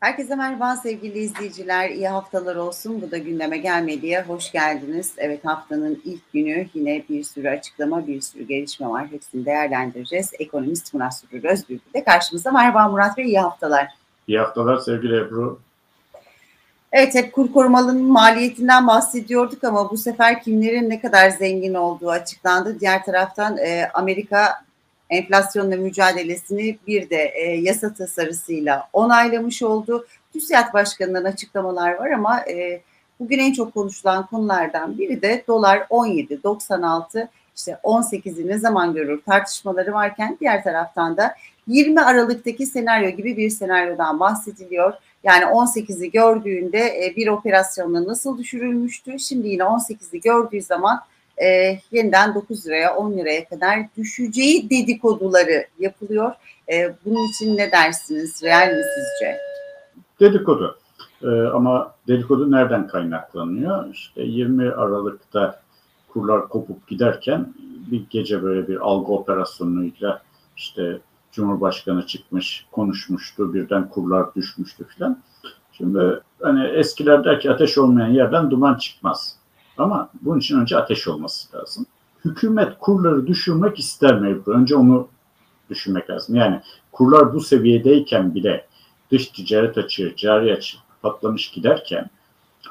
Herkese merhaba sevgili izleyiciler. İyi haftalar olsun. Bu da gündeme gelmediye hoş geldiniz. Evet haftanın ilk günü yine bir sürü açıklama, bir sürü gelişme var. Hepsini değerlendireceğiz. Ekonomist Murat Sürür Özbürk de karşımızda. Merhaba Murat Bey, iyi haftalar. İyi haftalar sevgili Ebru. Evet hep kur korumalının maliyetinden bahsediyorduk ama bu sefer kimlerin ne kadar zengin olduğu açıklandı. Diğer taraftan e, Amerika enflasyonla mücadelesini bir de e, yasa tasarısıyla onaylamış oldu. TÜSİAD Başkanı'ndan açıklamalar var ama e, bugün en çok konuşulan konulardan biri de dolar 17.96 işte 18'i ne zaman görür tartışmaları varken diğer taraftan da 20 Aralık'taki senaryo gibi bir senaryodan bahsediliyor. Yani 18'i gördüğünde e, bir operasyonla nasıl düşürülmüştü? Şimdi yine 18'i gördüğü zaman e, yeniden 9 liraya 10 liraya kadar düşeceği dedikoduları yapılıyor. E, bunun için ne dersiniz? Real mi sizce? Dedikodu. E, ama dedikodu nereden kaynaklanıyor? İşte 20 Aralık'ta kurlar kopup giderken bir gece böyle bir algı operasyonuyla işte Cumhurbaşkanı çıkmış, konuşmuştu, birden kurlar düşmüştü filan. Şimdi hani eskiler der ki ateş olmayan yerden duman çıkmaz. Ama bunun için önce ateş olması lazım. Hükümet kurları düşürmek ister mi? Önce onu düşünmek lazım. Yani kurlar bu seviyedeyken bile dış ticaret açığı, cari açığı patlamış giderken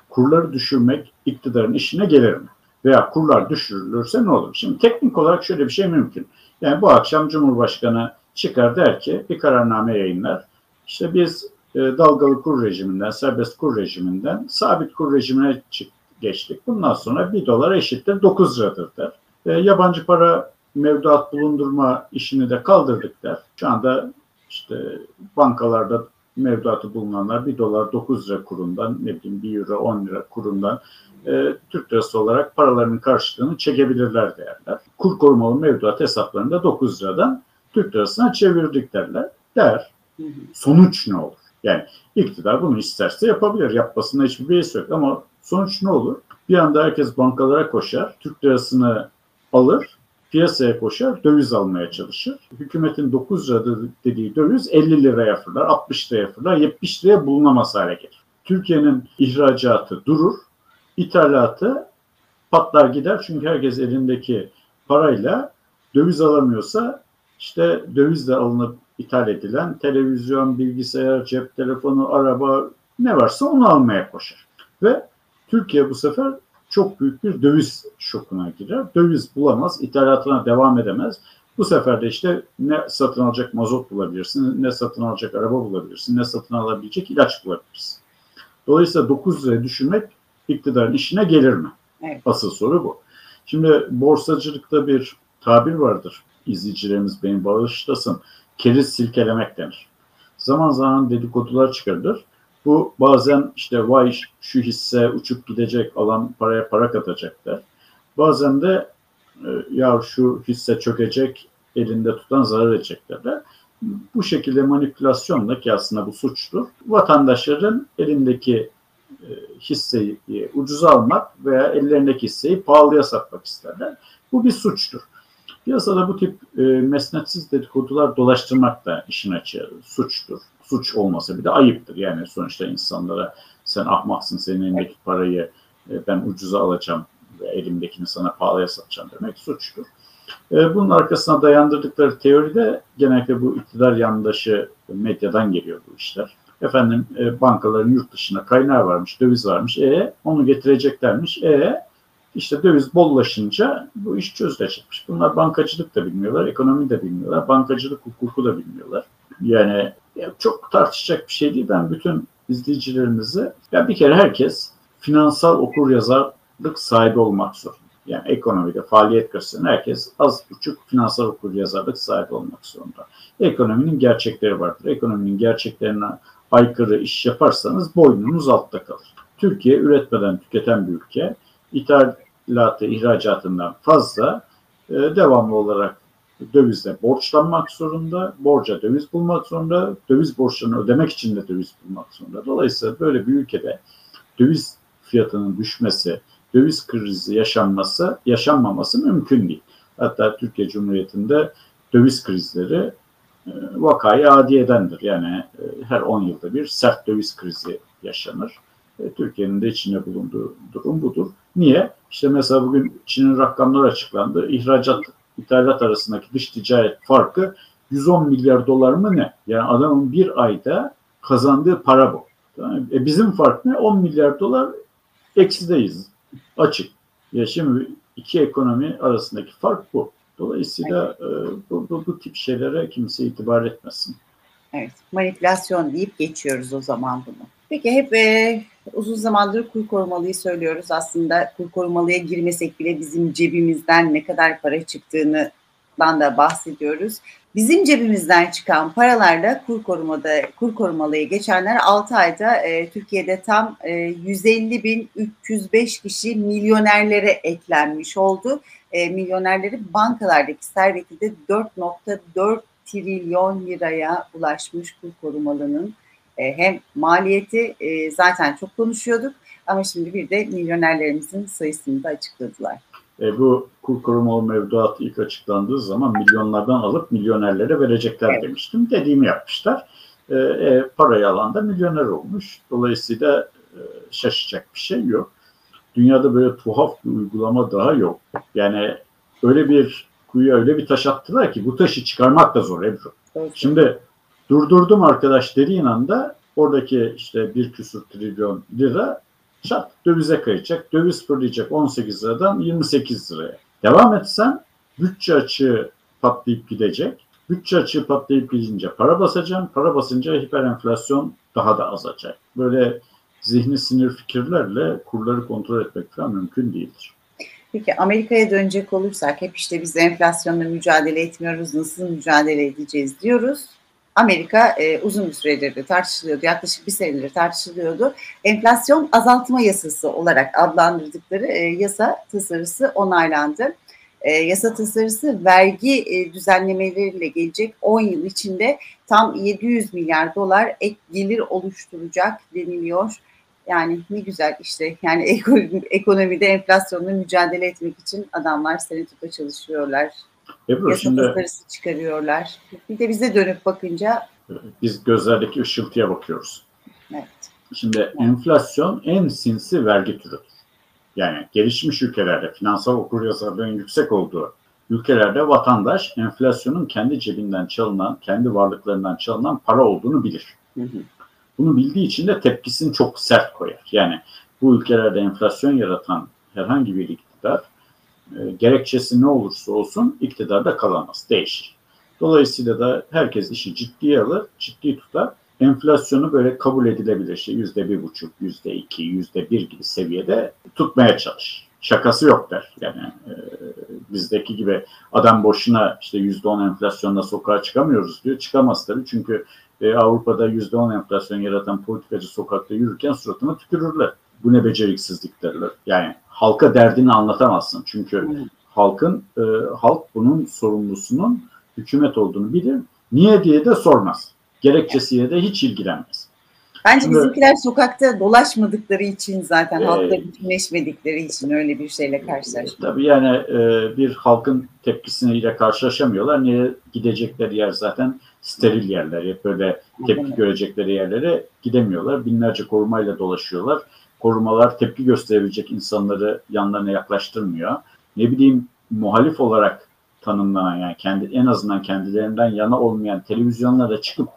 kurları düşürmek iktidarın işine gelir mi? Veya kurlar düşürülürse ne olur? Şimdi teknik olarak şöyle bir şey mümkün. Yani bu akşam Cumhurbaşkanı çıkar der ki bir kararname yayınlar. İşte biz e, dalgalı kur rejiminden, serbest kur rejiminden sabit kur rejimine çık geçtik. Bundan sonra 1 dolar eşittir 9 liradır der. E, yabancı para mevduat bulundurma işini de kaldırdık der. Şu anda işte bankalarda mevduatı bulunanlar 1 dolar 9 lira kurundan ne bileyim 1 euro 10 lira kurundan e, Türk lirası olarak paralarının karşılığını çekebilirler derler. Kur korumalı mevduat hesaplarında 9 liradan Türk lirasına çevirdik derler. Der. Sonuç ne olur? Yani iktidar bunu isterse yapabilir. Yapmasında hiçbir beis yok ama Sonuç ne olur? Bir anda herkes bankalara koşar, Türk lirasını alır, piyasaya koşar, döviz almaya çalışır. Hükümetin 9 lira dediği döviz 50 liraya fırlar, 60 liraya fırlar, 70 liraya bulunamaz hale gelir. Türkiye'nin ihracatı durur, ithalatı patlar gider çünkü herkes elindeki parayla döviz alamıyorsa işte dövizle alınıp ithal edilen televizyon, bilgisayar, cep telefonu, araba ne varsa onu almaya koşar. Ve Türkiye bu sefer çok büyük bir döviz şokuna girer. Döviz bulamaz, ithalatına devam edemez. Bu sefer de işte ne satın alacak mazot bulabilirsin, ne satın alacak araba bulabilirsin, ne satın alabilecek ilaç bulabilirsin. Dolayısıyla 9 liraya düşürmek iktidarın işine gelir mi? Evet. Asıl soru bu. Şimdi borsacılıkta bir tabir vardır. İzleyicilerimiz beni bağışlasın. Keriz silkelemek denir. Zaman zaman dedikodular çıkarılır. Bu bazen işte vay şu hisse uçup gidecek alan paraya para katacaklar. Bazen de e, ya şu hisse çökecek elinde tutan zarar edecekler. Bu şekilde manipülasyonla ki aslında bu suçtur. Vatandaşların elindeki e, hisseyi ucuza almak veya ellerindeki hisseyi pahalıya satmak isterler. Bu bir suçtur. Piyasada bu tip e, mesnetsiz dedikodular dolaştırmak da işin açığı suçtur suç olmasa bir de ayıptır. Yani sonuçta insanlara sen ahmaksın senin elindeki parayı e, ben ucuza alacağım ve elimdekini sana pahalıya satacağım demek suçtur. E, bunun arkasına dayandırdıkları teoride genellikle bu iktidar yandaşı medyadan geliyor bu işler. Efendim e, bankaların yurt dışına kaynağı varmış, döviz varmış. E onu getireceklermiş. E işte döviz bollaşınca bu iş çözülecekmiş. Bunlar bankacılık da bilmiyorlar, ekonomi de bilmiyorlar, bankacılık hukuku da bilmiyorlar. Yani çok tartışacak bir şey değil. Ben bütün izleyicilerimizi, ya bir kere herkes finansal okur yazarlık sahibi olmak zorunda. Yani ekonomide faaliyet gösteren herkes az buçuk finansal okur yazarlık sahibi olmak zorunda. Ekonominin gerçekleri vardır. Ekonominin gerçeklerine aykırı iş yaparsanız boynunuz altta kalır. Türkiye üretmeden tüketen bir ülke. İthalatı, ihracatından fazla e, devamlı olarak dövizle borçlanmak zorunda, borca döviz bulmak zorunda, döviz borçlarını ödemek için de döviz bulmak zorunda. Dolayısıyla böyle bir ülkede döviz fiyatının düşmesi, döviz krizi yaşanması, yaşanmaması mümkün değil. Hatta Türkiye Cumhuriyeti'nde döviz krizleri e, vakayı adiyedendir. Yani e, her 10 yılda bir sert döviz krizi yaşanır. E, Türkiye'nin de içinde bulunduğu durum budur. Niye? İşte mesela bugün Çin'in rakamları açıklandı. İhracat, ithalat arasındaki dış ticaret farkı 110 milyar dolar mı ne? Yani adamın bir ayda kazandığı para bu. E bizim fark ne? 10 milyar dolar eksideyiz. Açık. Ya şimdi iki ekonomi arasındaki fark bu. Dolayısıyla e, bu, bu, bu tip şeylere kimse itibar etmesin. Evet, manipülasyon deyip geçiyoruz o zaman bunu. Peki hep e, uzun zamandır kur korumalıyı söylüyoruz. Aslında kur korumalıya girmesek bile bizim cebimizden ne kadar para çıktığını da bahsediyoruz. Bizim cebimizden çıkan paralarla kur korumada kur korumalıya geçenler 6 ayda e, Türkiye'de tam e, 150 bin 305 kişi milyonerlere eklenmiş oldu. E, milyonerlerin bankalardaki serveti de 4.4 trilyon liraya ulaşmış kur korumalının. E, hem maliyeti e, zaten çok konuşuyorduk ama şimdi bir de milyonerlerimizin sayısını da açıkladılar. E, bu kur korumalı mevduat ilk açıklandığı zaman milyonlardan alıp milyonerlere verecekler evet. demiştim. Dediğimi yapmışlar. E, e, parayı alan da milyoner olmuş. Dolayısıyla e, şaşacak bir şey yok. Dünyada böyle tuhaf bir uygulama daha yok. Yani öyle bir kuyuya öyle bir taş attılar ki bu taşı çıkarmak da zor Ebru. Evet. Şimdi durdurdum arkadaş dediğin anda oradaki işte bir küsur trilyon lira çat dövize kayacak. Döviz fırlayacak 18 liradan 28 liraya. Devam etsen bütçe açığı patlayıp gidecek. Bütçe açığı patlayıp gidince para basacağım. Para basınca hiperenflasyon daha da azacak. Böyle zihni sinir fikirlerle kurları kontrol etmek falan mümkün değildir. Peki Amerika'ya dönecek olursak hep işte biz enflasyonla mücadele etmiyoruz, nasıl mücadele edeceğiz diyoruz. Amerika e, uzun bir süredir de tartışılıyordu. Yaklaşık bir senedir tartışılıyordu. Enflasyon azaltma yasası olarak adlandırdıkları e, yasa tasarısı onaylandı. E, yasa tasarısı vergi e, düzenlemeleriyle gelecek 10 yıl içinde tam 700 milyar dolar ek gelir oluşturacak deniliyor. Yani ne güzel işte yani ekonomide enflasyonla mücadele etmek için adamlar senatoda çalışıyorlar. Ebru, Yasa şimdi, tasarısı çıkarıyorlar. Bir de bize dönüp bakınca biz gözlerdeki ışıltıya bakıyoruz. Evet. Şimdi evet. enflasyon en sinsi vergi türüdür. Yani gelişmiş ülkelerde finansal okuryazarlığın yüksek olduğu ülkelerde vatandaş enflasyonun kendi cebinden çalınan, kendi varlıklarından çalınan para olduğunu bilir. Hı hı. Bunu bildiği için de tepkisini çok sert koyar. Yani bu ülkelerde enflasyon yaratan herhangi bir iktidar e, gerekçesi ne olursa olsun iktidarda kalamaz, değişir. Dolayısıyla da herkes işi ciddiye alır, ciddi tutar. Enflasyonu böyle kabul edilebilir şey yüzde bir buçuk, yüzde iki, yüzde bir gibi seviyede tutmaya çalış. Şakası yok der. Yani e, bizdeki gibi adam boşuna işte yüzde on enflasyonla sokağa çıkamıyoruz diyor. Çıkamaz tabii çünkü e, Avrupa'da yüzde on enflasyon yaratan politikacı sokakta yürürken suratına tükürürler. Bu ne beceriksizlik derler. Yani halka derdini anlatamazsın. Çünkü hmm. halkın e, halk bunun sorumlusunun hükümet olduğunu bilir. Niye diye de sormaz. Gerekçesiyle de hiç ilgilenmez. Bence Şimdi, bizimkiler sokakta dolaşmadıkları için zaten e, halkla bütünleşmedikleri için öyle bir şeyle karşılaşmıyor. Tabii yani e, bir halkın tepkisiyle karşılaşamıyorlar. Niye gidecekleri yer zaten steril yerler. Hep böyle tepki görecekleri yerlere gidemiyorlar. Binlerce korumayla dolaşıyorlar korumalar tepki gösterebilecek insanları yanlarına yaklaştırmıyor. Ne bileyim muhalif olarak tanımlanan yani kendi en azından kendilerinden yana olmayan televizyonlara çıkıp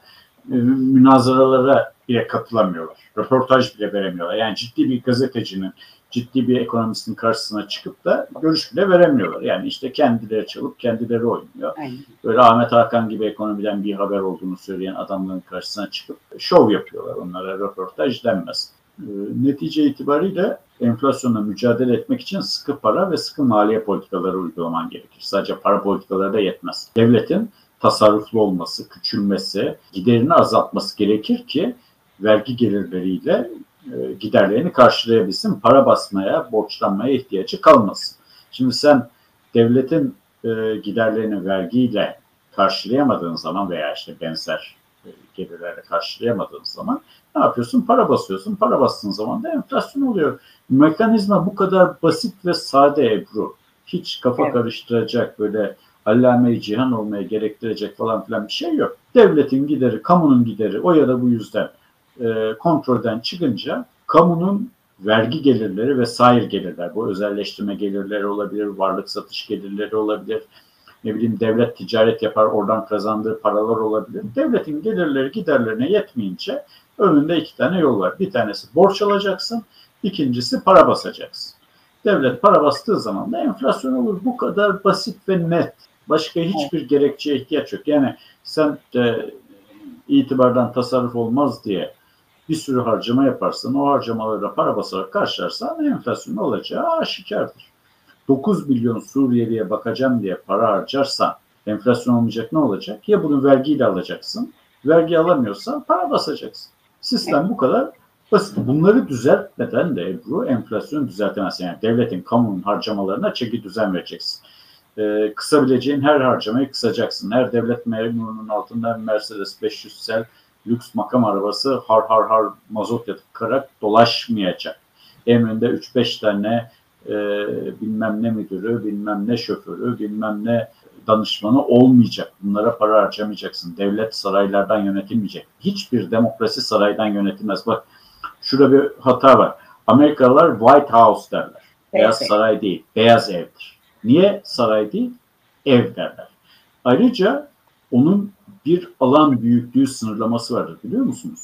e, münazaralara bile katılamıyorlar. Röportaj bile veremiyorlar. Yani ciddi bir gazetecinin, ciddi bir ekonomistin karşısına çıkıp da görüş bile veremiyorlar. Yani işte kendileri çalıp kendileri oynuyor. Aynen. Böyle Ahmet Hakan gibi ekonomiden bir haber olduğunu söyleyen adamların karşısına çıkıp şov yapıyorlar. Onlara röportaj denmez. Ee, netice itibariyle enflasyonla mücadele etmek için sıkı para ve sıkı maliye politikaları uygulaman gerekir. Sadece para politikaları da yetmez. Devletin tasarruflu olması, küçülmesi, giderini azaltması gerekir ki vergi gelirleriyle e, giderlerini karşılayabilsin. Para basmaya, borçlanmaya ihtiyacı kalmasın. Şimdi sen devletin e, giderlerini vergiyle karşılayamadığın zaman veya işte benzer gelirlerle karşılayamadığın zaman ne yapıyorsun? Para basıyorsun. Para bastığın zaman da enflasyon oluyor. Mekanizma bu kadar basit ve sade Ebru. Hiç kafa evet. karıştıracak böyle allame cihan olmaya gerektirecek falan filan bir şey yok. Devletin gideri, kamunun gideri o ya da bu yüzden e, kontrolden çıkınca kamunun vergi gelirleri ve sair gelirler. Bu özelleştirme gelirleri olabilir, varlık satış gelirleri olabilir. Ne bileyim devlet ticaret yapar, oradan kazandığı paralar olabilir. Devletin gelirleri giderlerine yetmeyince önünde iki tane yol var. Bir tanesi borç alacaksın, ikincisi para basacaksın. Devlet para bastığı zaman da enflasyon olur. Bu kadar basit ve net. Başka hiçbir gerekçeye ihtiyaç yok. Yani sen de itibardan tasarruf olmaz diye bir sürü harcama yaparsan, o harcamalara para basarak karşılarsan enflasyon olacağı aşikardır. 9 milyon Suriyeli'ye bakacağım diye para harcarsan enflasyon olmayacak ne olacak? Ya bunu vergiyle alacaksın, vergi alamıyorsan para basacaksın. Sistem bu kadar basit. Bunları düzeltmeden de Ebru enflasyon düzeltemezsin. Yani devletin, kamunun harcamalarına çeki düzen vereceksin. Ee, kısabileceğin her harcamayı kısacaksın. Her devlet memurunun altında Mercedes 500 sel lüks makam arabası har har har mazot yakıp dolaşmayacak. Emrinde 3-5 tane e, bilmem ne müdürü, bilmem ne şoförü, bilmem ne danışmanı olmayacak. Bunlara para harcamayacaksın. Devlet saraylardan yönetilmeyecek. Hiçbir demokrasi saraydan yönetilmez. Bak şurada bir hata var. Amerikalılar White House derler. Beyaz, Beyaz saray değil, beyaz evdir. Niye saray değil? Ev derler. Ayrıca onun bir alan büyüklüğü sınırlaması vardır biliyor musunuz?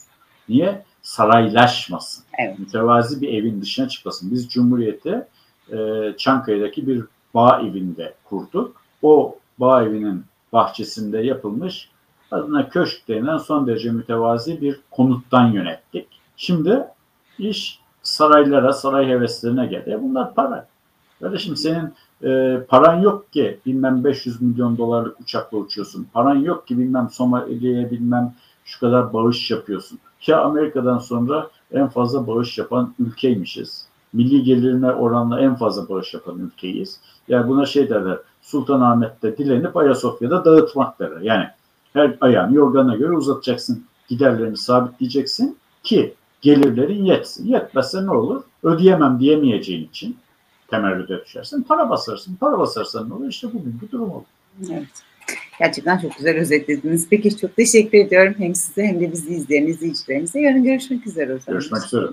Niye? Saraylaşmasın. Evet. Mütevazi bir evin dışına çıkmasın. Biz Cumhuriyeti e, Çankaya'daki bir bağ evinde kurduk. O bağ evinin bahçesinde yapılmış adına köşk denilen son derece mütevazi bir konuttan yönettik. Şimdi iş saraylara, saray heveslerine geldi. Bunlar para. Kardeşim senin e, paran yok ki bilmem 500 milyon dolarlık uçakla uçuyorsun. Paran yok ki bilmem Somali'ye bilmem şu kadar bağış yapıyorsun. Ki Amerika'dan sonra en fazla bağış yapan ülkeymişiz. Milli gelirine oranla en fazla bağış yapan ülkeyiz. Yani buna şey derler, Sultanahmet'te dilenip Ayasofya'da dağıtmak derler. Yani her ayağını yorgana göre uzatacaksın, giderlerini sabitleyeceksin ki gelirlerin yetsin. Yetmezse ne olur? Ödeyemem diyemeyeceğin için temerrüde düşersin. Para basarsın. Para basarsan ne olur? İşte bugünkü durum olur. Evet. Gerçekten çok güzel özetlediniz. Peki çok teşekkür ediyorum hem size hem de bizi izleyen izleyicilerimize. Yarın görüşmek üzere o zaman. Görüşmek üzere.